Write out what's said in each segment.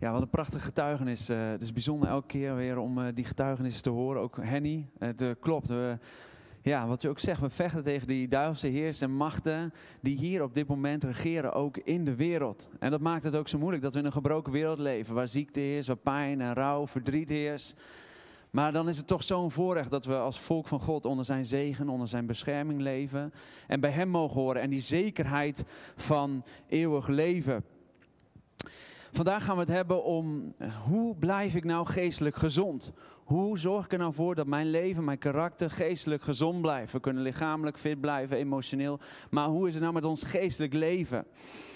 Ja, wat een prachtige getuigenis. Uh, het is bijzonder elke keer weer om uh, die getuigenissen te horen. Ook Henny, het uh, klopt. ja, wat je ook zegt, we vechten tegen die duivelse heers en machten die hier op dit moment regeren, ook in de wereld. En dat maakt het ook zo moeilijk dat we in een gebroken wereld leven, waar ziekte is, waar pijn en rouw, verdriet is. Maar dan is het toch zo'n voorrecht dat we als volk van God onder zijn zegen, onder zijn bescherming leven. En bij hem mogen horen en die zekerheid van eeuwig leven. Vandaag gaan we het hebben om hoe blijf ik nou geestelijk gezond? Hoe zorg ik er nou voor dat mijn leven, mijn karakter geestelijk gezond blijft? We kunnen lichamelijk fit blijven, emotioneel. Maar hoe is het nou met ons geestelijk leven?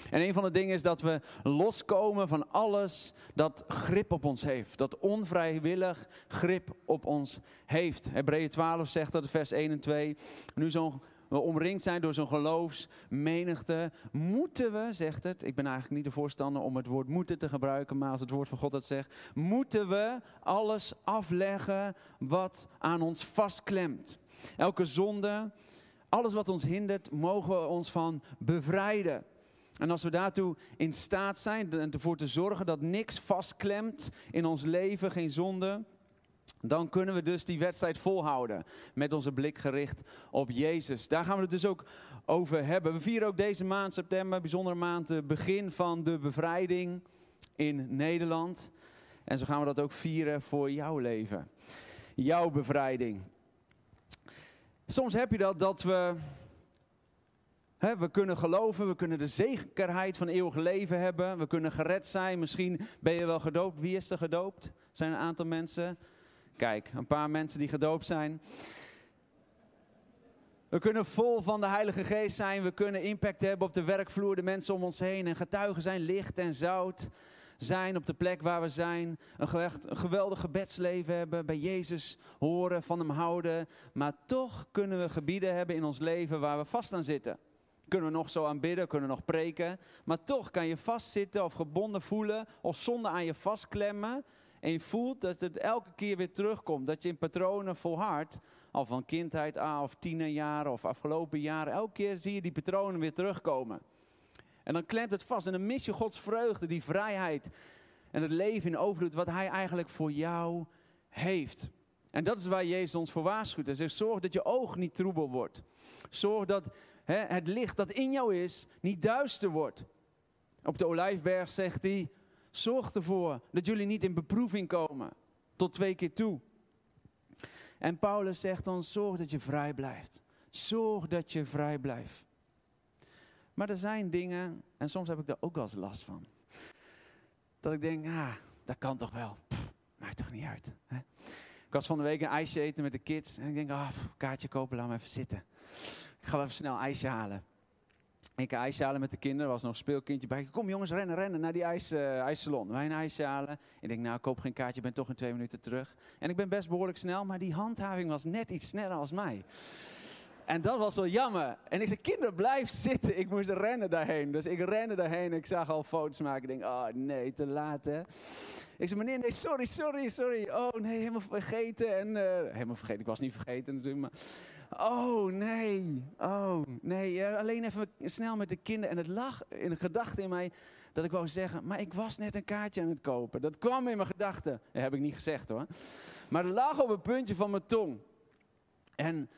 En een van de dingen is dat we loskomen van alles dat grip op ons heeft. Dat onvrijwillig grip op ons heeft. Hebreeën 12 zegt dat, vers 1 en 2. Nu zo'n we omringd zijn door zo'n geloofsmenigte, moeten we, zegt het, ik ben eigenlijk niet de voorstander om het woord moeten te gebruiken, maar als het woord van God dat zegt, moeten we alles afleggen wat aan ons vastklemt. Elke zonde, alles wat ons hindert, mogen we ons van bevrijden. En als we daartoe in staat zijn en ervoor te zorgen dat niks vastklemt in ons leven, geen zonde, dan kunnen we dus die wedstrijd volhouden met onze blik gericht op Jezus. Daar gaan we het dus ook over hebben. We vieren ook deze maand, september, bijzondere maand, het begin van de bevrijding in Nederland. En zo gaan we dat ook vieren voor jouw leven. Jouw bevrijding. Soms heb je dat dat we we kunnen geloven, we kunnen de zekerheid van eeuwig leven hebben. We kunnen gered zijn. Misschien ben je wel gedoopt. Wie is er gedoopt? Er zijn een aantal mensen. Kijk, een paar mensen die gedoopt zijn. We kunnen vol van de Heilige Geest zijn. We kunnen impact hebben op de werkvloer, de mensen om ons heen. En getuigen zijn licht en zout. Zijn op de plek waar we zijn. Een, geweldig gebedsleven hebben. Bij Jezus horen, van hem houden. Maar toch kunnen we gebieden hebben in ons leven waar we vast aan zitten. Kunnen we nog zo aanbidden, kunnen we nog preken. Maar toch kan je vastzitten of gebonden voelen. Of zonde aan je vastklemmen. En je voelt dat het elke keer weer terugkomt. Dat je in patronen volhardt. Al van kindheid aan of tienerjaren of afgelopen jaren. Elke keer zie je die patronen weer terugkomen. En dan klemt het vast. En dan mis je Gods vreugde, die vrijheid. En het leven in overvloed wat Hij eigenlijk voor jou heeft. En dat is waar Jezus ons voor waarschuwt. Hij zegt, zorg dat je oog niet troebel wordt. Zorg dat hè, het licht dat in jou is, niet duister wordt. Op de Olijfberg zegt hij, Zorg ervoor dat jullie niet in beproeving komen. Tot twee keer toe. En Paulus zegt dan: zorg dat je vrij blijft. Zorg dat je vrij blijft. Maar er zijn dingen, en soms heb ik daar ook wel eens last van. Dat ik denk, ah, dat kan toch wel. Pff, maakt toch niet uit. Hè? Ik was van de week een ijsje eten met de kids. En ik denk, ah, kaartje kopen, laat me even zitten. Ik ga even snel ijsje halen. Ik ijs halen met de kinderen, er was nog een speelkindje bij. Kom jongens, rennen, rennen naar die ijs, uh, ijssalon. Wij een ijs halen. Ik denk, nou, koop geen kaartje, ben toch in twee minuten terug. En ik ben best behoorlijk snel, maar die handhaving was net iets sneller als mij. En dat was wel jammer. En ik zei, kinderen, blijf zitten. Ik moest rennen daarheen. Dus ik rende daarheen. Ik zag al foto's maken. Ik denk, oh nee, te laat hè. Ik zei, meneer, nee, sorry, sorry, sorry. Oh nee, helemaal vergeten. En, uh, helemaal vergeten, ik was niet vergeten natuurlijk, maar... Oh nee, oh nee. alleen even snel met de kinderen. En het lag in de gedachte in mij dat ik wou zeggen, maar ik was net een kaartje aan het kopen. Dat kwam in mijn gedachten. Dat heb ik niet gezegd hoor. Maar het lag op een puntje van mijn tong. En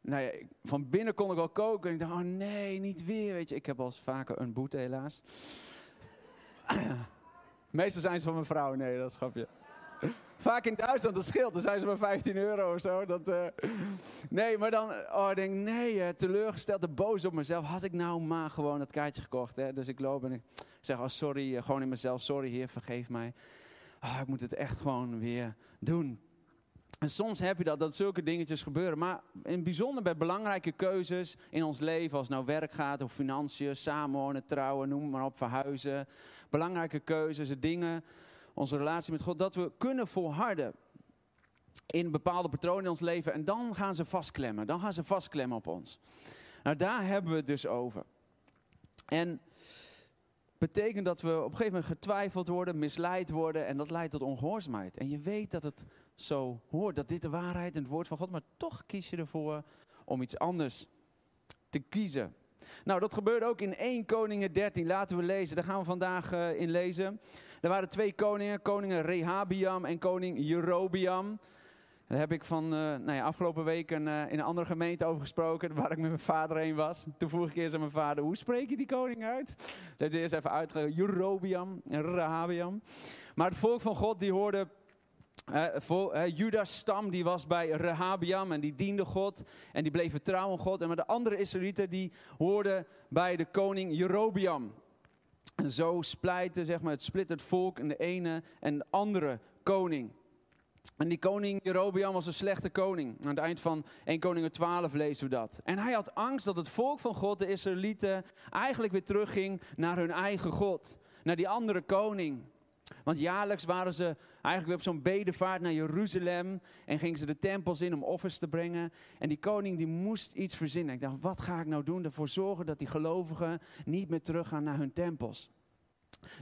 nou ja, van binnen kon ik al koken. En ik dacht, oh nee, niet weer. Weet je, ik heb al vaker een boete helaas. Meestal zijn ze van mijn vrouw. Nee, dat is grapje. Vaak in Duitsland, dat scheelt. Dan zijn ze maar 15 euro of zo. Dat, uh... Nee, maar dan oh, ik denk nee, uh, teleurgesteld, boos op mezelf. Had ik nou maar gewoon dat kaartje gekocht. Hè? Dus ik loop en ik zeg, oh sorry, uh, gewoon in mezelf. Sorry heer, vergeef mij. Oh, ik moet het echt gewoon weer doen. En soms heb je dat, dat zulke dingetjes gebeuren. Maar in bijzonder bij belangrijke keuzes in ons leven, als het nou werk gaat, of financiën, samenwonen, trouwen, noem maar op, verhuizen. Belangrijke keuzes, dingen onze relatie met God, dat we kunnen volharden in bepaalde patronen in ons leven. En dan gaan ze vastklemmen. Dan gaan ze vastklemmen op ons. Nou, daar hebben we het dus over. En betekent dat we op een gegeven moment getwijfeld worden, misleid worden. En dat leidt tot ongehoorzaamheid. En je weet dat het zo hoort, dat dit de waarheid en het woord van God. Maar toch kies je ervoor om iets anders te kiezen. Nou, dat gebeurde ook in 1 Koningen 13. Laten we lezen. Daar gaan we vandaag uh, in lezen. Er waren twee koningen, koningen Rehabiam en koning Jerobiam. Daar heb ik van uh, nou ja, afgelopen week uh, in een andere gemeente over gesproken, waar ik met mijn vader heen was. Toen vroeg ik eerst aan mijn vader, hoe spreek je die koning uit? Dat heeft eerst even uitgelegd, Jerobiam en Rehabiam. Maar het volk van God, die hoorde uh, Judas stam die was bij Rehabiam en die diende God en die bleef trouw God. En maar de andere Israëlieten die hoorden bij de koning Jerobiam. En zo splijten, zeg maar, het split het volk in de ene en de andere koning. En die koning Jerobiam was een slechte koning. Aan het eind van 1 Koningen 12 lezen we dat. En hij had angst dat het volk van God, de Israëlieten, eigenlijk weer terugging naar hun eigen God. Naar die andere koning. Want jaarlijks waren ze eigenlijk weer op zo'n bedevaart naar Jeruzalem. En gingen ze de tempels in om offers te brengen. En die koning die moest iets verzinnen. Ik dacht, wat ga ik nou doen? Ervoor zorgen dat die gelovigen niet meer teruggaan naar hun tempels.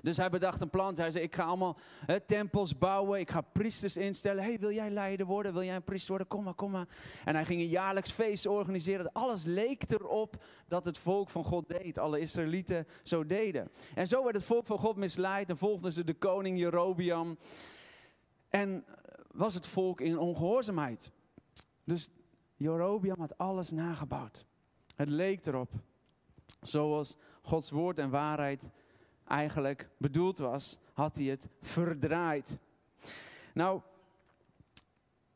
Dus hij bedacht een plan. Hij zei: Ik ga allemaal tempels bouwen. Ik ga priesters instellen. hey, wil jij leider worden? Wil jij een priester worden? Kom maar, kom maar. En hij ging een jaarlijks feest organiseren. Alles leek erop dat het volk van God deed. Alle Israëlieten zo deden. En zo werd het volk van God misleid. En volgden ze de koning Jerobiam. En was het volk in ongehoorzaamheid. Dus Jerobiam had alles nagebouwd. Het leek erop. Zoals Gods woord en waarheid eigenlijk bedoeld was, had hij het verdraaid. Nou,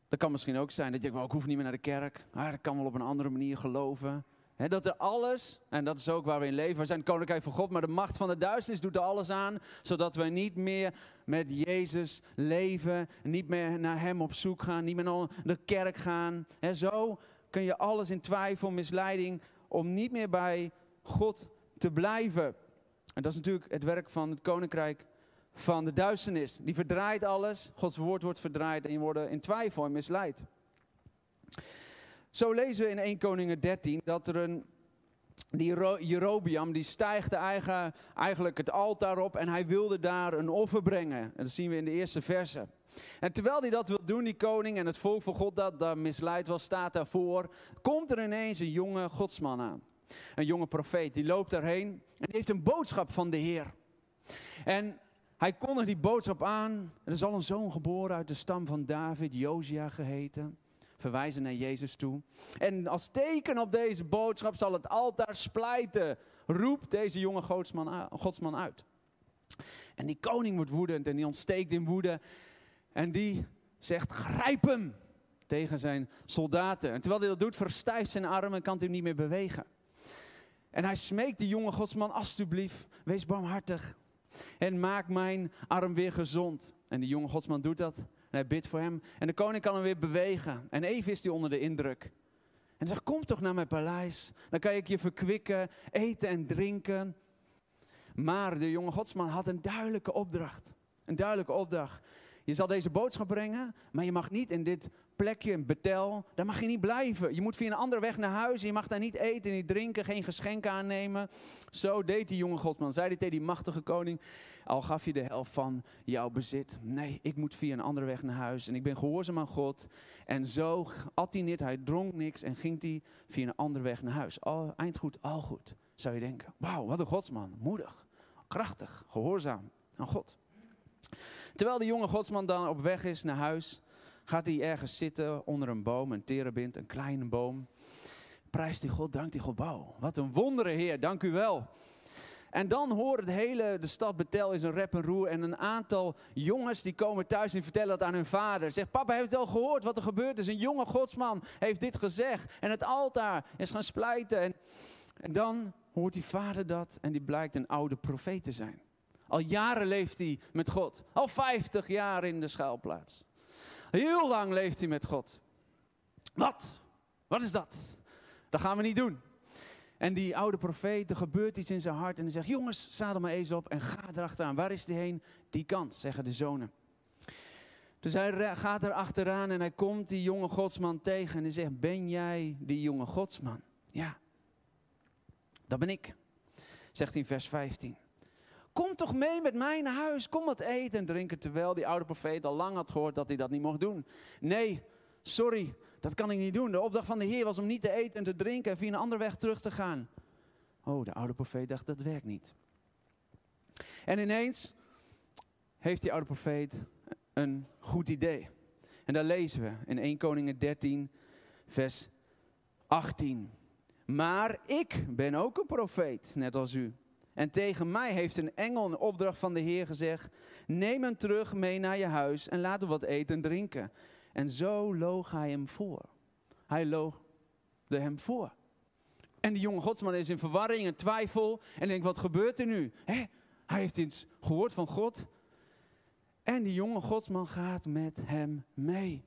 dat kan misschien ook zijn dat je denkt, ik hoef niet meer naar de kerk. Maar dat kan wel op een andere manier geloven. dat er alles, en dat is ook waar we in leven, we zijn koninkrijk van God, maar de macht van de duisternis doet er alles aan, zodat wij niet meer met Jezus leven, niet meer naar Hem op zoek gaan, niet meer naar de kerk gaan. He, zo kun je alles in twijfel, misleiding, om niet meer bij God te blijven. En dat is natuurlijk het werk van het koninkrijk van de duisternis. Die verdraait alles. Gods woord wordt verdraaid en je wordt in twijfel en misleid. Zo lezen we in 1 Koningen 13 dat er een, die Jerobiam, die eigen, eigenlijk het altaar op en hij wilde daar een offer brengen. En dat zien we in de eerste verse. En terwijl hij dat wil doen, die koning en het volk van God dat daar misleid was, staat daarvoor, komt er ineens een jonge godsman aan een jonge profeet, die loopt daarheen en die heeft een boodschap van de Heer. En hij kondigt die boodschap aan. Er is al een zoon geboren uit de stam van David, Josia geheten. Verwijzen naar Jezus toe. En als teken op deze boodschap zal het altaar splijten. Roept deze jonge godsman, uit. En die koning wordt woedend en die ontsteekt in woede. En die zegt: Grijp hem! Tegen zijn soldaten. En terwijl hij dat doet, verstijft zijn arm en kan hij niet meer bewegen. En hij smeekt die jonge godsman, alstublieft, wees barmhartig. En maak mijn arm weer gezond. En die jonge godsman doet dat. En hij bidt voor hem. En de koning kan hem weer bewegen. En even is hij onder de indruk. En hij zegt, kom toch naar mijn paleis. Dan kan ik je verkwikken, eten en drinken. Maar de jonge godsman had een duidelijke opdracht. Een duidelijke opdracht. Je zal deze boodschap brengen, maar je mag niet in dit plekje, betel, daar mag je niet blijven. Je moet via een andere weg naar huis. Je mag daar niet eten, niet drinken, geen geschenken aannemen. Zo deed die jonge godsman. Zei hij tegen die machtige koning, al gaf je de helft van jouw bezit. Nee, ik moet via een andere weg naar huis. En ik ben gehoorzaam aan God. En zo at hij niet, hij dronk niks en ging hij via een andere weg naar huis. Al, eind goed, al goed, zou je denken. Wauw, wat een godsman. Moedig, krachtig, gehoorzaam aan God. Terwijl de jonge godsman dan op weg is naar huis, gaat hij ergens zitten onder een boom, een terebint, een kleine boom. Prijst die God, dankt die God, wauw, wat een wondere Heer, dank u wel. En dan hoort het hele, de stad Betel is een rep en roer. En een aantal jongens die komen thuis en vertellen dat aan hun vader. Zegt, papa heeft al gehoord wat er gebeurd is. Een jonge godsman heeft dit gezegd. En het altaar is gaan splijten. En, en dan hoort die vader dat en die blijkt een oude profeet te zijn. Al jaren leeft hij met God. Al 50 jaar in de schuilplaats. Heel lang leeft hij met God. Wat? Wat is dat? Dat gaan we niet doen. En die oude profeet, er gebeurt iets in zijn hart. En hij zegt, jongens, zadel maar eens op en ga erachteraan. Waar is die heen? Die kant, zeggen de zonen. Dus hij gaat er achteraan en hij komt die jonge godsman tegen. En hij zegt, ben jij die jonge godsman? Ja, dat ben ik. Zegt hij in vers 15. Kom toch mee met mij naar huis. Kom wat eten en drinken. Terwijl die oude profeet al lang had gehoord dat hij dat niet mocht doen. Nee, sorry, dat kan ik niet doen. De opdracht van de Heer was om niet te eten en te drinken en via een andere weg terug te gaan. Oh, de oude profeet dacht, dat werkt niet. En ineens heeft die oude profeet een goed idee. En daar lezen we in 1 Koningen 13, vers 18. Maar ik ben ook een profeet, net als u. En tegen mij heeft een engel een opdracht van de Heer gezegd: Neem hem terug mee naar je huis en laat hem wat eten en drinken. En zo loog hij hem voor. Hij loogde hem voor. En die jonge godsman is in verwarring en twijfel en denkt: Wat gebeurt er nu? Hij heeft iets gehoord van God. En die jonge godsman gaat met hem mee.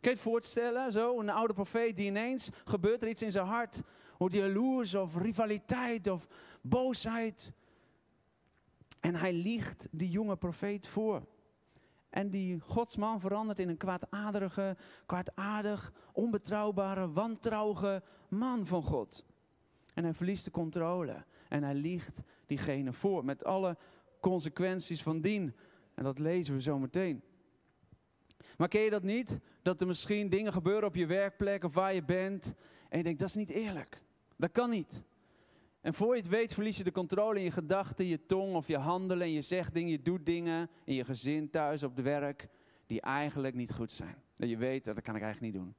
Kun je het voorstellen? Zo, een oude profeet die ineens gebeurt er iets in zijn hart. Wordt hij jaloers of rivaliteit of boosheid. En hij liegt die jonge profeet voor. En die godsman verandert in een kwaadaardige, kwaadaardig, onbetrouwbare, wantrouwige man van God. En hij verliest de controle. En hij liegt diegene voor. Met alle consequenties van dien. En dat lezen we zo meteen. Maar ken je dat niet? Dat er misschien dingen gebeuren op je werkplek of waar je bent. En je denkt, dat is niet eerlijk. Dat kan niet. En voor je het weet verlies je de controle in je gedachten, je tong of je handelen. En je zegt dingen, je doet dingen in je gezin, thuis, op het werk. Die eigenlijk niet goed zijn. Dat je weet, dat kan ik eigenlijk niet doen.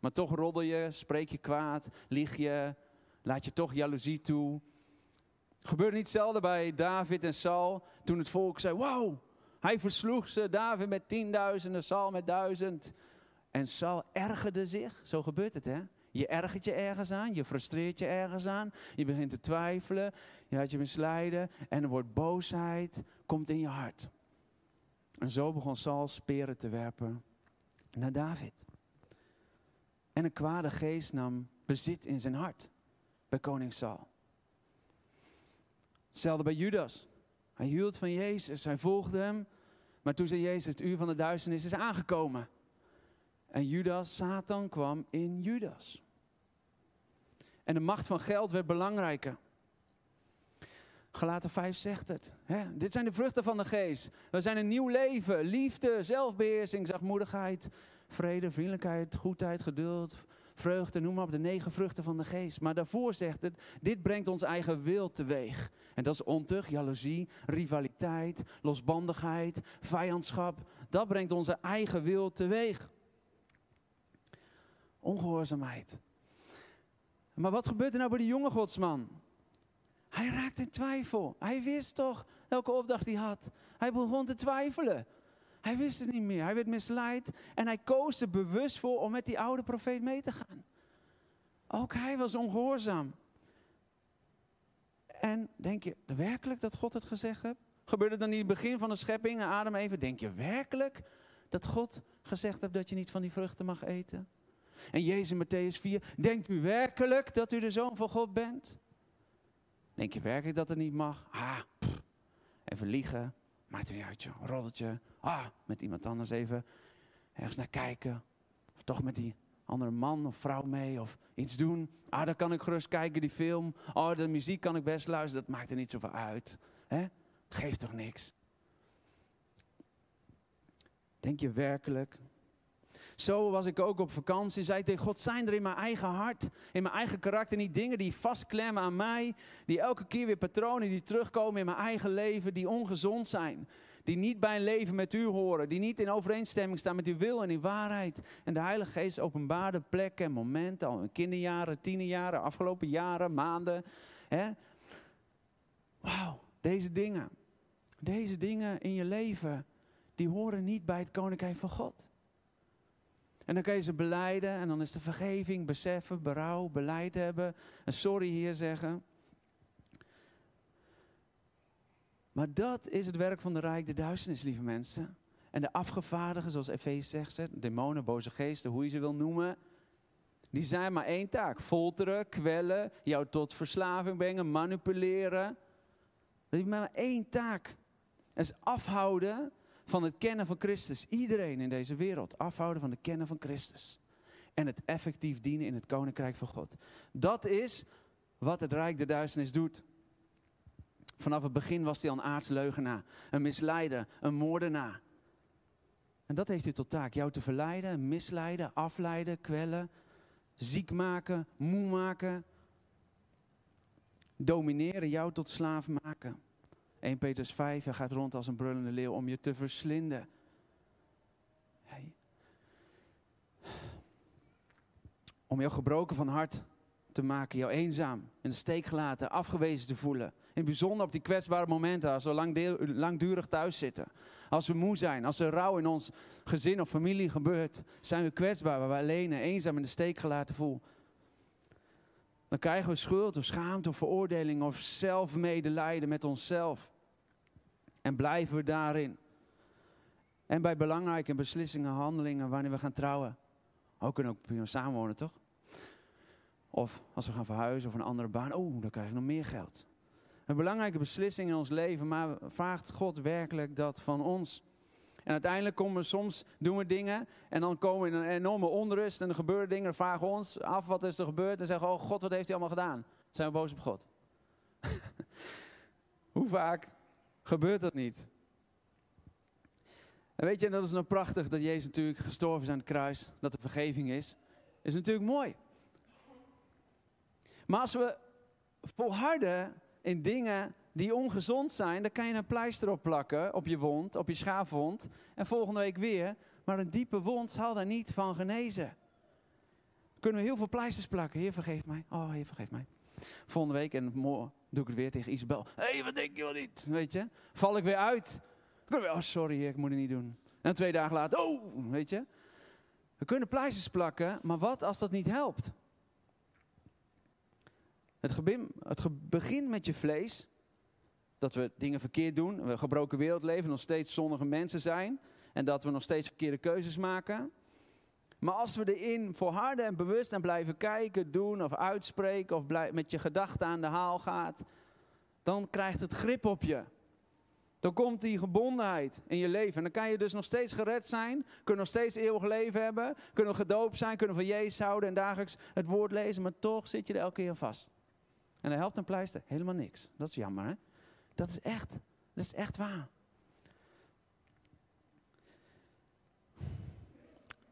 Maar toch roddel je, spreek je kwaad, lieg je, laat je toch jaloezie toe. Gebeurde niet hetzelfde bij David en Saul. Toen het volk zei, wow, hij versloeg ze, David met tienduizenden, Saul met duizend. En Saul ergerde zich, zo gebeurt het hè. Je ergert je ergens aan, je frustreert je ergens aan, je begint te twijfelen, je laat je misleiden en er wordt boosheid, komt in je hart. En zo begon Saul speren te werpen naar David. En een kwade geest nam bezit in zijn hart bij koning Saul. Hetzelfde bij Judas. Hij hield van Jezus, hij volgde hem. Maar toen zei Jezus, het uur van de duisternis is aangekomen. En Judas, Satan kwam in Judas. En de macht van geld werd belangrijker. Galaten 5 zegt het. Hè? Dit zijn de vruchten van de geest. We zijn een nieuw leven. Liefde, zelfbeheersing, zachtmoedigheid, vrede, vriendelijkheid, goedheid, geduld, vreugde. Noem maar op de negen vruchten van de geest. Maar daarvoor zegt het, dit brengt ons eigen wil teweeg. En dat is ontucht, jaloezie, rivaliteit, losbandigheid, vijandschap. Dat brengt onze eigen wil teweeg. Ongehoorzaamheid. Maar wat gebeurt er nou bij die jonge godsman? Hij raakt in twijfel. Hij wist toch welke opdracht hij had. Hij begon te twijfelen. Hij wist het niet meer. Hij werd misleid en hij koos er bewust voor om met die oude profeet mee te gaan. Ook hij was ongehoorzaam. En denk je werkelijk dat God het gezegd heeft? Gebeurde dan in het begin van de schepping, Adam even, denk je werkelijk dat God gezegd heeft dat je niet van die vruchten mag eten? En Jezus in Matthäus 4, denkt u werkelijk dat u de zoon van God bent? Denk je werkelijk dat het niet mag? Ah, even liegen, maakt er niet uit, joh. roddeltje. Ah, met iemand anders even ergens naar kijken. Of toch met die andere man of vrouw mee of iets doen. Ah, dan kan ik gerust kijken, die film. Oh, de muziek kan ik best luisteren, dat maakt er niet zoveel uit. Hè? Geeft toch niks? Denk je werkelijk zo was ik ook op vakantie. Zei tegen God, zijn er in mijn eigen hart, in mijn eigen karakter niet dingen die vastklemmen aan mij, die elke keer weer patronen die terugkomen in mijn eigen leven, die ongezond zijn. Die niet bij een leven met u horen, die niet in overeenstemming staan met uw wil en uw waarheid. En de Heilige Geest openbaarde plekken en momenten, al in kinderjaren, tienerjaren, afgelopen jaren, maanden. Wauw, deze dingen, deze dingen in je leven, die horen niet bij het Koninkrijk van God. En dan kan je ze beleiden en dan is de vergeving, beseffen, berouw, beleid hebben, een sorry hier zeggen. Maar dat is het werk van de rijk de duisternis, lieve mensen. En de afgevaardigen, zoals Efeze zegt, demonen, boze geesten, hoe je ze wil noemen, die zijn maar één taak. Folteren, kwellen, jou tot verslaving brengen, manipuleren. Dat is maar één taak. Dat is afhouden van het kennen van Christus. Iedereen in deze wereld afhouden van het kennen van Christus. En het effectief dienen in het koninkrijk van God. Dat is wat het Rijk der Duisternis doet. Vanaf het begin was hij al een aardsleugenaar, een misleider, een moordenaar. En dat heeft hij tot taak, jou te verleiden, misleiden, afleiden, kwellen, ziek maken, moe maken. domineren, jou tot slaaf maken. 1 Petrus 5, hij gaat rond als een brullende leeuw om je te verslinden. Om jou gebroken van hart te maken, jou eenzaam, in de steek gelaten, afgewezen te voelen. In het bijzonder op die kwetsbare momenten, als we langdurig thuis zitten. Als we moe zijn, als er rouw in ons gezin of familie gebeurt, zijn we kwetsbaar, waar we alleen en eenzaam in de steek gelaten voelen. Dan krijgen we schuld of schaamte of veroordeling of zelfmedelijden met onszelf. En blijven we daarin. En bij belangrijke beslissingen, handelingen, wanneer we gaan trouwen. Ook kunnen ook samenwonen, toch? Of als we gaan verhuizen of een andere baan. Oh, dan krijg ik nog meer geld. Een belangrijke beslissing in ons leven, maar vraagt God werkelijk dat van ons? En uiteindelijk komen we soms, doen we dingen en dan komen we in een enorme onrust en er gebeuren dingen. Dan vragen we ons af wat is er gebeurd en zeggen, oh God, wat heeft hij allemaal gedaan? Zijn we boos op God? Hoe vaak gebeurt dat niet? En weet je, dat is nou prachtig dat Jezus natuurlijk gestorven is aan het kruis, dat er vergeving is. Is natuurlijk mooi. Maar als we volharden in dingen die ongezond zijn, dan kan je een pleister op plakken op je wond, op je schaafwond. En volgende week weer. Maar een diepe wond zal daar niet van genezen. Kunnen we heel veel pleisters plakken. Heer, vergeef mij. Oh, Heer, vergeef mij. Volgende week en doe ik het weer tegen Isabel. Hé, hey, wat denk je wel niet? Weet je? Val ik weer uit. Oh, sorry, ik moet het niet doen. En twee dagen later, oh, weet je? We kunnen pleisters plakken, maar wat als dat niet helpt? Het, het begint met je vlees. Dat we dingen verkeerd doen. We gebroken wereld leven, nog steeds zonnige mensen zijn. En dat we nog steeds verkeerde keuzes maken. Maar als we erin volharden en bewust en blijven kijken, doen of uitspreken. Of met je gedachten aan de haal gaat. Dan krijgt het grip op je. Dan komt die gebondenheid in je leven. En dan kan je dus nog steeds gered zijn. Kunnen nog steeds eeuwig leven hebben. Kunnen gedoopt zijn. Kunnen van Jezus houden en dagelijks het woord lezen. Maar toch zit je er elke keer vast. En dan helpt een pleister helemaal niks. Dat is jammer, hè? Dat is echt. Dat is echt waar.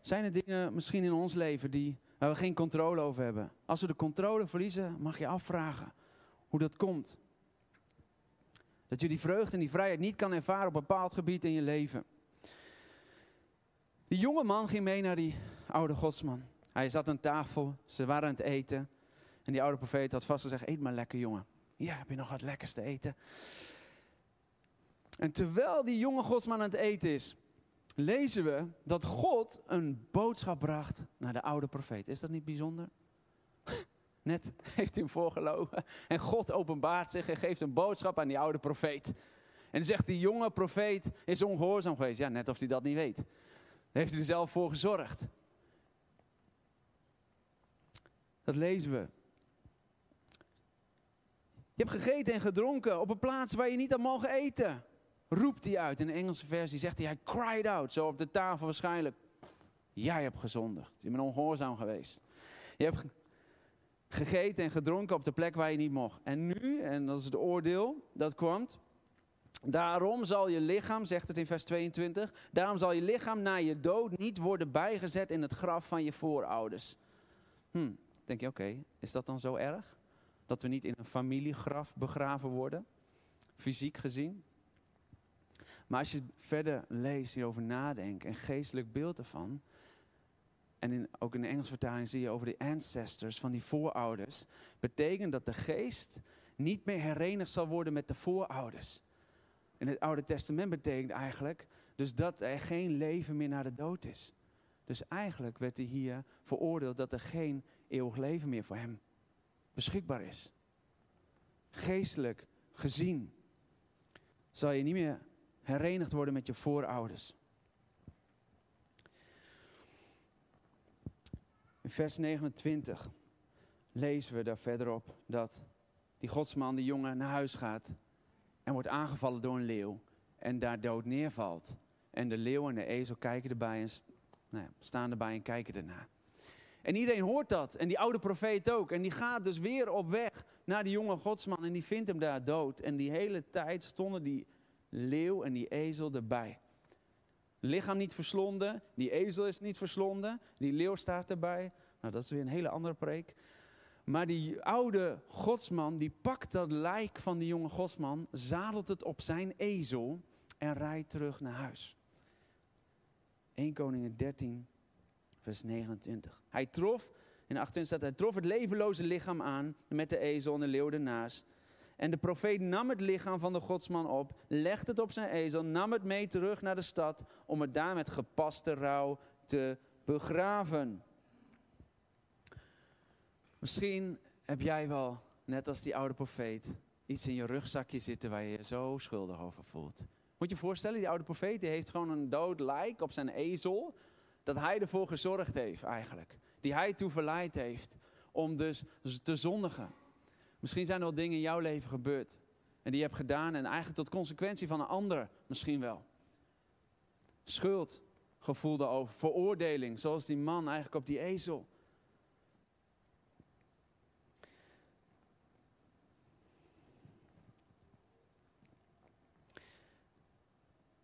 Zijn er dingen misschien in ons leven die, waar we geen controle over hebben? Als we de controle verliezen, mag je afvragen hoe dat komt. Dat je die vreugde en die vrijheid niet kan ervaren op een bepaald gebied in je leven. Die jonge man ging mee naar die oude godsman. Hij zat aan tafel, ze waren aan het eten. En die oude profeet had vast gezegd, eet maar lekker jongen. Ja, heb je nog wat lekkers te eten? En terwijl die jonge godsman aan het eten is, lezen we dat God een boodschap bracht naar de oude profeet. Is dat niet bijzonder? Net heeft hij hem voorgelogen. En God openbaart zich en geeft een boodschap aan die oude profeet. En zegt die jonge profeet is ongehoorzaam geweest. Ja, net of hij dat niet weet. Daar heeft hij er zelf voor gezorgd. Dat lezen we. Je hebt gegeten en gedronken op een plaats waar je niet had mogen eten. Roept hij uit. In de Engelse versie zegt hij, hij cried out. Zo op de tafel waarschijnlijk. Jij hebt gezondigd. Je bent ongehoorzaam geweest. Je hebt gegeten en gedronken op de plek waar je niet mocht. En nu, en dat is het oordeel dat kwam. Daarom zal je lichaam, zegt het in vers 22, daarom zal je lichaam na je dood niet worden bijgezet in het graf van je voorouders. Hm, denk je, oké, is dat dan zo erg? Dat we niet in een familiegraf begraven worden, fysiek gezien. Maar als je verder leest, hierover nadenkt en geestelijk beeld ervan. En in, ook in de Engelse vertaling zie je over de ancestors, van die voorouders. Betekent dat de geest niet meer herenigd zal worden met de voorouders. In het Oude Testament betekent eigenlijk dus dat er geen leven meer naar de dood is. Dus eigenlijk werd hij hier veroordeeld dat er geen eeuwig leven meer voor hem beschikbaar is. Geestelijk gezien zal je niet meer herenigd worden met je voorouders. In vers 29 lezen we daar verderop dat die godsman, die jongen, naar huis gaat en wordt aangevallen door een leeuw en daar dood neervalt. En de leeuw en de ezel kijken erbij en nou ja, staan erbij en kijken ernaar. En iedereen hoort dat. En die oude profeet ook. En die gaat dus weer op weg naar die jonge godsman. En die vindt hem daar dood. En die hele tijd stonden die leeuw en die ezel erbij. Lichaam niet verslonden. Die ezel is niet verslonden. Die leeuw staat erbij. Nou, dat is weer een hele andere preek. Maar die oude godsman, die pakt dat lijk van die jonge godsman, zadelt het op zijn ezel en rijdt terug naar huis. 1 Koningen 13, vers 29. Hij trof, in 28 staat, hij trof het levenloze lichaam aan met de ezel en de leeuw ernaast. En de profeet nam het lichaam van de godsman op, legde het op zijn ezel, nam het mee terug naar de stad om het daar met gepaste rouw te begraven. Misschien heb jij wel, net als die oude profeet, iets in je rugzakje zitten waar je je zo schuldig over voelt. Moet je je voorstellen, die oude profeet die heeft gewoon een dood lijk op zijn ezel, dat hij ervoor gezorgd heeft eigenlijk. Die hij toe verleid heeft om dus te zondigen. Misschien zijn er wel dingen in jouw leven gebeurd en die je hebt gedaan en eigenlijk tot consequentie van een ander misschien wel. Schuld, gevoel daarover, veroordeling, zoals die man eigenlijk op die ezel.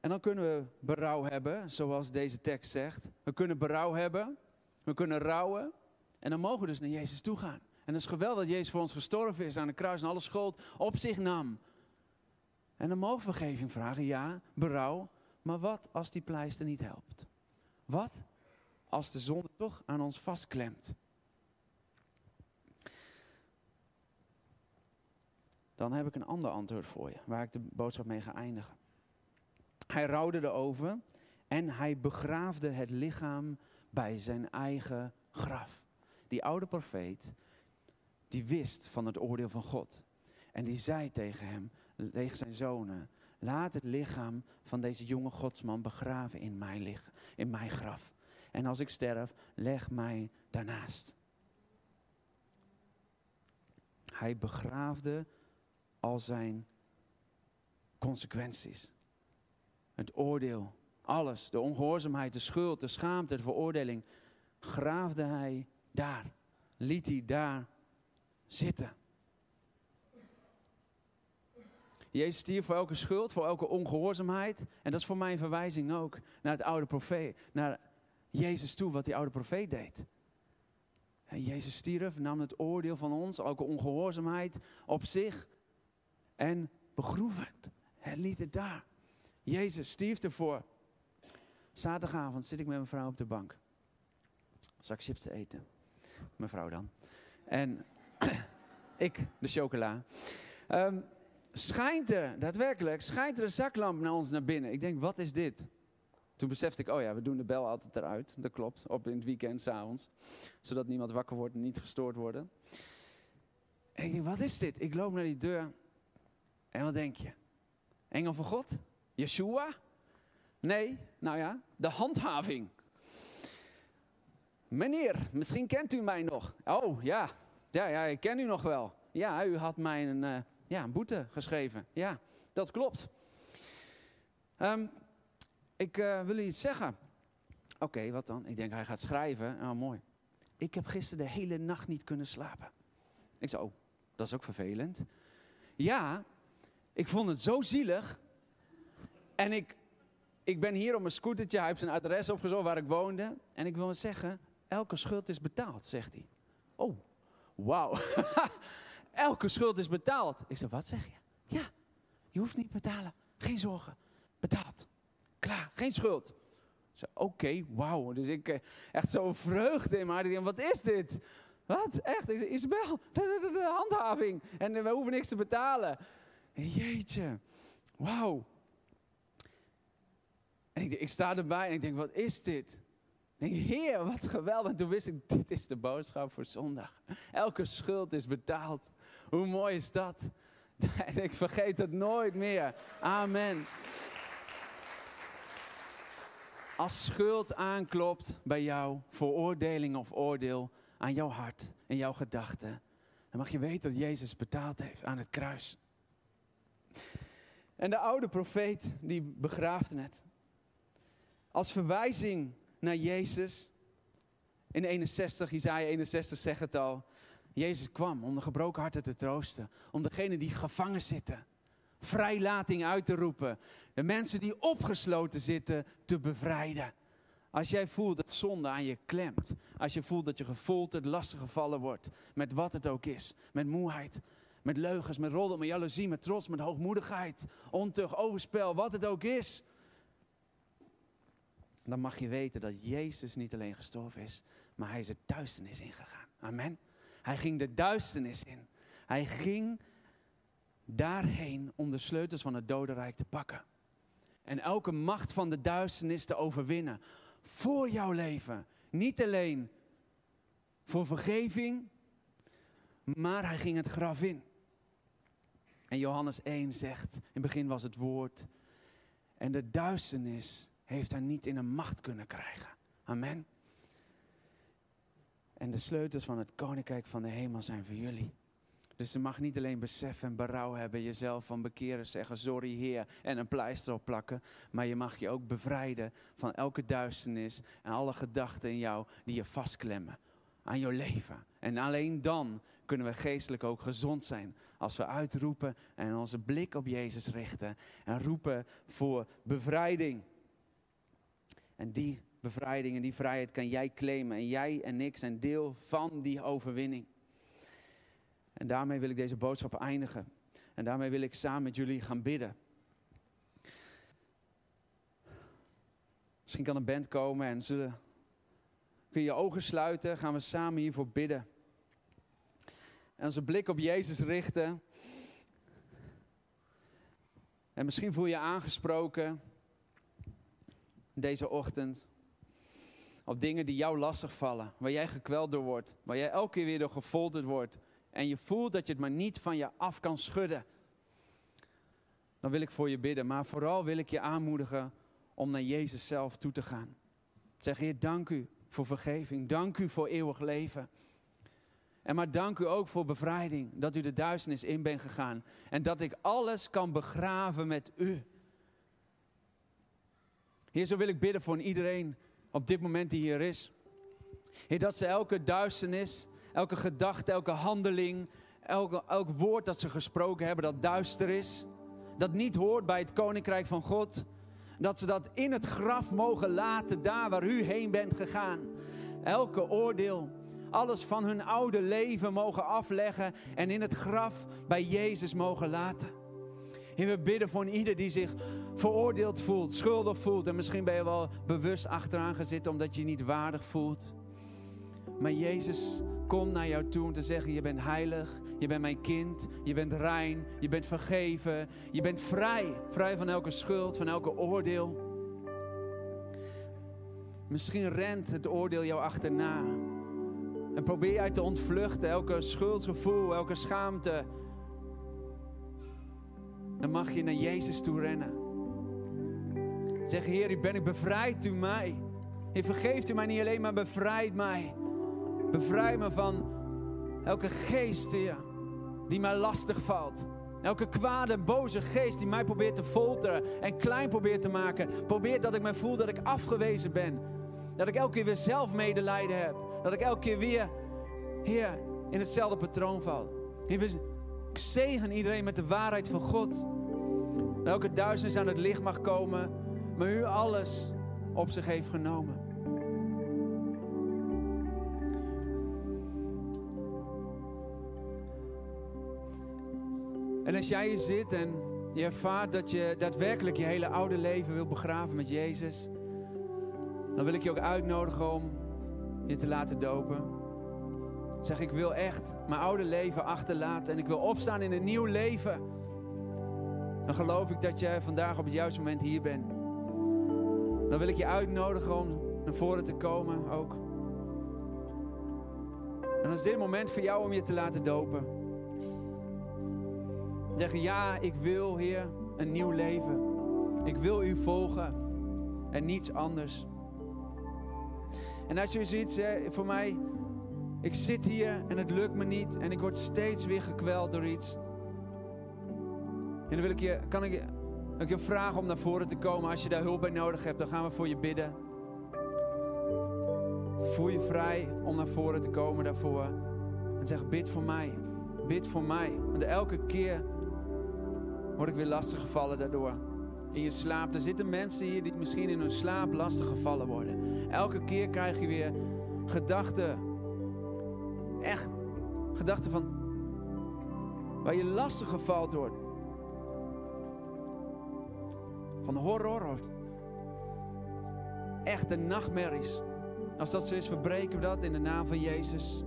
En dan kunnen we berouw hebben, zoals deze tekst zegt. We kunnen berouw hebben, we kunnen rouwen. En dan mogen we dus naar Jezus toe gaan. En het is geweldig dat Jezus voor ons gestorven is aan de kruis en alle schuld op zich nam. En dan mogen we vergeving vragen, ja, berouw. Maar wat als die pleister niet helpt? Wat als de zonde toch aan ons vastklemt? Dan heb ik een ander antwoord voor je, waar ik de boodschap mee ga eindigen. Hij rouwde erover en hij begraafde het lichaam bij zijn eigen graf. Die oude profeet, die wist van het oordeel van God. En die zei tegen hem, tegen zijn zonen, laat het lichaam van deze jonge godsman begraven in mijn, lichaam, in mijn graf. En als ik sterf, leg mij daarnaast. Hij begraafde al zijn consequenties. Het oordeel, alles, de ongehoorzaamheid, de schuld, de schaamte, de veroordeling, graafde hij daar. Liet hij daar zitten. Jezus stierf voor elke schuld, voor elke ongehoorzaamheid. En dat is voor mij een verwijzing ook naar het oude profeet, naar Jezus toe, wat die oude profeet deed. En Jezus stierf, nam het oordeel van ons, elke ongehoorzaamheid, op zich en begroef. En liet het daar. Jezus stierf ervoor. Zaterdagavond zit ik met mijn vrouw op de bank. Zak chips te eten. Mevrouw dan. En ik, de chocola. Um, schijnt er, daadwerkelijk, schijnt er een zaklamp naar ons naar binnen. Ik denk, wat is dit? Toen besefte ik, oh ja, we doen de bel altijd eruit. Dat klopt, op in het weekend, s'avonds. Zodat niemand wakker wordt en niet gestoord worden. En ik denk, wat is dit? Ik loop naar die deur. En wat denk je? Engel van God? Yeshua? Nee, nou ja, de handhaving. Meneer, misschien kent u mij nog. Oh ja, ja, ja ik ken u nog wel. Ja, u had mij een, uh, ja, een boete geschreven. Ja, dat klopt. Um, ik uh, wil iets zeggen. Oké, wat dan? Ik denk hij gaat schrijven. Oh, mooi. Ik heb gisteren de hele nacht niet kunnen slapen. Ik zei, oh, dat is ook vervelend. Ja, ik vond het zo zielig en ik, ik ben hier op mijn scootertje, hij heeft zijn adres opgezocht waar ik woonde. En ik wil zeggen, elke schuld is betaald, zegt hij. Oh, wauw. elke schuld is betaald. Ik zeg, wat zeg je? Ja, je hoeft niet betalen. Geen zorgen. Betaald. Klaar, geen schuld. Oké, okay, wauw. Dus ik eh, echt zo'n vreugde in mijn hart. Wat is dit? Wat? Echt? Ik zeg, Isabel, de, handhaving. En we hoeven niks te betalen. Jeetje. Wauw. En ik, ik, sta erbij en ik denk, wat is dit? Denk, heer, wat geweldig. En toen wist ik, dit is de boodschap voor zondag. Elke schuld is betaald. Hoe mooi is dat? En ik vergeet het nooit meer. Amen. Als schuld aanklopt bij jou, veroordeling of oordeel aan jouw hart en jouw gedachten, dan mag je weten dat Jezus betaald heeft aan het kruis. En de oude profeet, die begraafde het als verwijzing naar Jezus. In 61, Isaiah 61 zegt het al. Jezus kwam om de gebroken harten te troosten. Om degenen die gevangen zitten. Vrijlating uit te roepen. De mensen die opgesloten zitten te bevrijden. Als jij voelt dat zonde aan je klemt. Als je voelt dat je gefolterd, lastig gevallen wordt. Met wat het ook is. Met moeheid. Met leugens, met roddel, met jaloezie, met trots, met hoogmoedigheid. Ontucht, overspel, wat het ook is. Dan mag je weten dat Jezus niet alleen gestorven is. Maar hij is de duisternis ingegaan. Amen. Hij ging de duisternis in. Hij ging daarheen om de sleutels van het dodenrijk te pakken. En elke macht van de duisternis te overwinnen. Voor jouw leven. Niet alleen voor vergeving, maar hij ging het graf in. En Johannes 1 zegt, in het begin was het woord. En de duisternis heeft hij niet in een macht kunnen krijgen. Amen. En de sleutels van het koninkrijk van de hemel zijn voor jullie. Dus je mag niet alleen besef en berouw hebben, jezelf van bekeren, zeggen sorry Heer en een pleister opplakken. Maar je mag je ook bevrijden van elke duisternis en alle gedachten in jou die je vastklemmen aan jouw leven. En alleen dan kunnen we geestelijk ook gezond zijn. Als we uitroepen en onze blik op Jezus richten en roepen voor bevrijding. En die bevrijding en die vrijheid kan jij claimen. En jij en ik zijn deel van die overwinning. En daarmee wil ik deze boodschap eindigen. En daarmee wil ik samen met jullie gaan bidden. Misschien kan een band komen en zullen. Kun je je ogen sluiten, gaan we samen hiervoor bidden. En onze blik op Jezus richten. En misschien voel je je aangesproken deze ochtend. Op dingen die jou lastig vallen, waar jij gekweld door wordt, waar jij elke keer weer door gefolterd wordt en je voelt dat je het maar niet van je af kan schudden, dan wil ik voor je bidden. Maar vooral wil ik je aanmoedigen om naar Jezus zelf toe te gaan. Zeg, Heer, dank u voor vergeving. Dank u voor eeuwig leven. En maar dank u ook voor bevrijding. Dat u de duisternis in bent gegaan. En dat ik alles kan begraven met u. Heer, zo wil ik bidden voor iedereen op dit moment die hier is. Heer, dat ze elke duisternis, elke gedachte, elke handeling, elke, elk woord dat ze gesproken hebben, dat duister is, dat niet hoort bij het koninkrijk van God, dat ze dat in het graf mogen laten, daar waar u heen bent gegaan. Elke oordeel, alles van hun oude leven mogen afleggen en in het graf bij Jezus mogen laten. Heer, we bidden voor ieder die zich veroordeeld voelt, schuldig voelt. En misschien ben je wel bewust achteraan gezeten omdat je je niet waardig voelt. Maar Jezus komt naar jou toe om te zeggen, je bent heilig, je bent mijn kind, je bent rein, je bent vergeven, je bent vrij. Vrij van elke schuld, van elke oordeel. Misschien rent het oordeel jou achterna. En probeer jij te ontvluchten, elke schuldgevoel, elke schaamte. Dan mag je naar Jezus toe rennen. Zeg, Heer, u ben ik bevrijd u mij. Heer, vergeeft u mij niet alleen, maar bevrijd mij. Bevrijd me van elke geest, Heer, die mij lastig valt. Elke kwade, boze geest die mij probeert te folteren en klein probeert te maken. Probeert dat ik me voel dat ik afgewezen ben. Dat ik elke keer weer zelf medelijden heb. Dat ik elke keer weer, Heer, in hetzelfde patroon val. Heer, ik zegen iedereen met de waarheid van God. Elke duisternis aan het licht mag komen, maar u alles op zich heeft genomen. En als jij hier zit en je ervaart dat je daadwerkelijk je hele oude leven wil begraven met Jezus, dan wil ik je ook uitnodigen om je te laten dopen. Zeg, ik wil echt mijn oude leven achterlaten en ik wil opstaan in een nieuw leven. Dan geloof ik dat jij vandaag op het juiste moment hier bent. Dan wil ik je uitnodigen om naar voren te komen ook. En dan is dit moment voor jou om je te laten dopen. Zeggen, ja, ik wil, Heer, een nieuw leven. Ik wil u volgen en niets anders. En als je zoiets, voor mij, ik zit hier en het lukt me niet en ik word steeds weer gekweld door iets. En dan wil ik je, kan ik ik je vragen om naar voren te komen. Als je daar hulp bij nodig hebt, dan gaan we voor je bidden. Voel je vrij om naar voren te komen daarvoor. En zeg, bid voor mij. Bid voor mij. Want elke keer word ik weer lastig gevallen daardoor. in je slaap. Er zitten mensen hier die misschien in hun slaap lastig gevallen worden. Elke keer krijg je weer gedachten, echt gedachten van waar je lastig gevallen wordt. Van horror of echte nachtmerries. Als dat zo is, verbreken we dat in de naam van Jezus.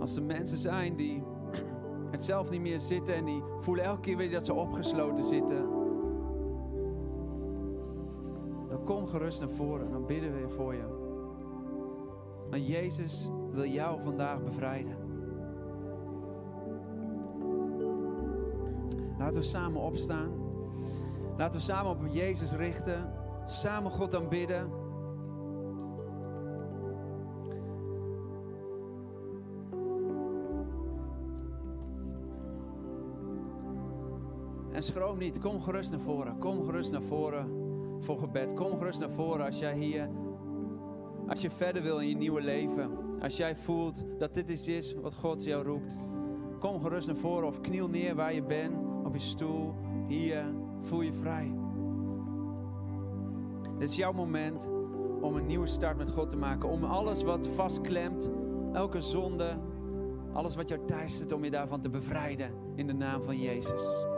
Als er mensen zijn die het zelf niet meer zitten en die voelen elke keer weer dat ze opgesloten zitten. Kom gerust naar voren, dan bidden we voor je. Want Jezus wil jou vandaag bevrijden. Laten we samen opstaan. Laten we samen op Jezus richten. Samen God aanbidden. En schroom niet. Kom gerust naar voren. Kom gerust naar voren voor gebed. Kom gerust naar voren als jij hier, als je verder wil in je nieuwe leven. Als jij voelt dat dit iets is wat God jou roept. Kom gerust naar voren of kniel neer waar je bent. Op je stoel. Hier. Voel je vrij. Dit is jouw moment om een nieuwe start met God te maken. Om alles wat vastklemt, elke zonde, alles wat jou teistert, om je daarvan te bevrijden in de naam van Jezus.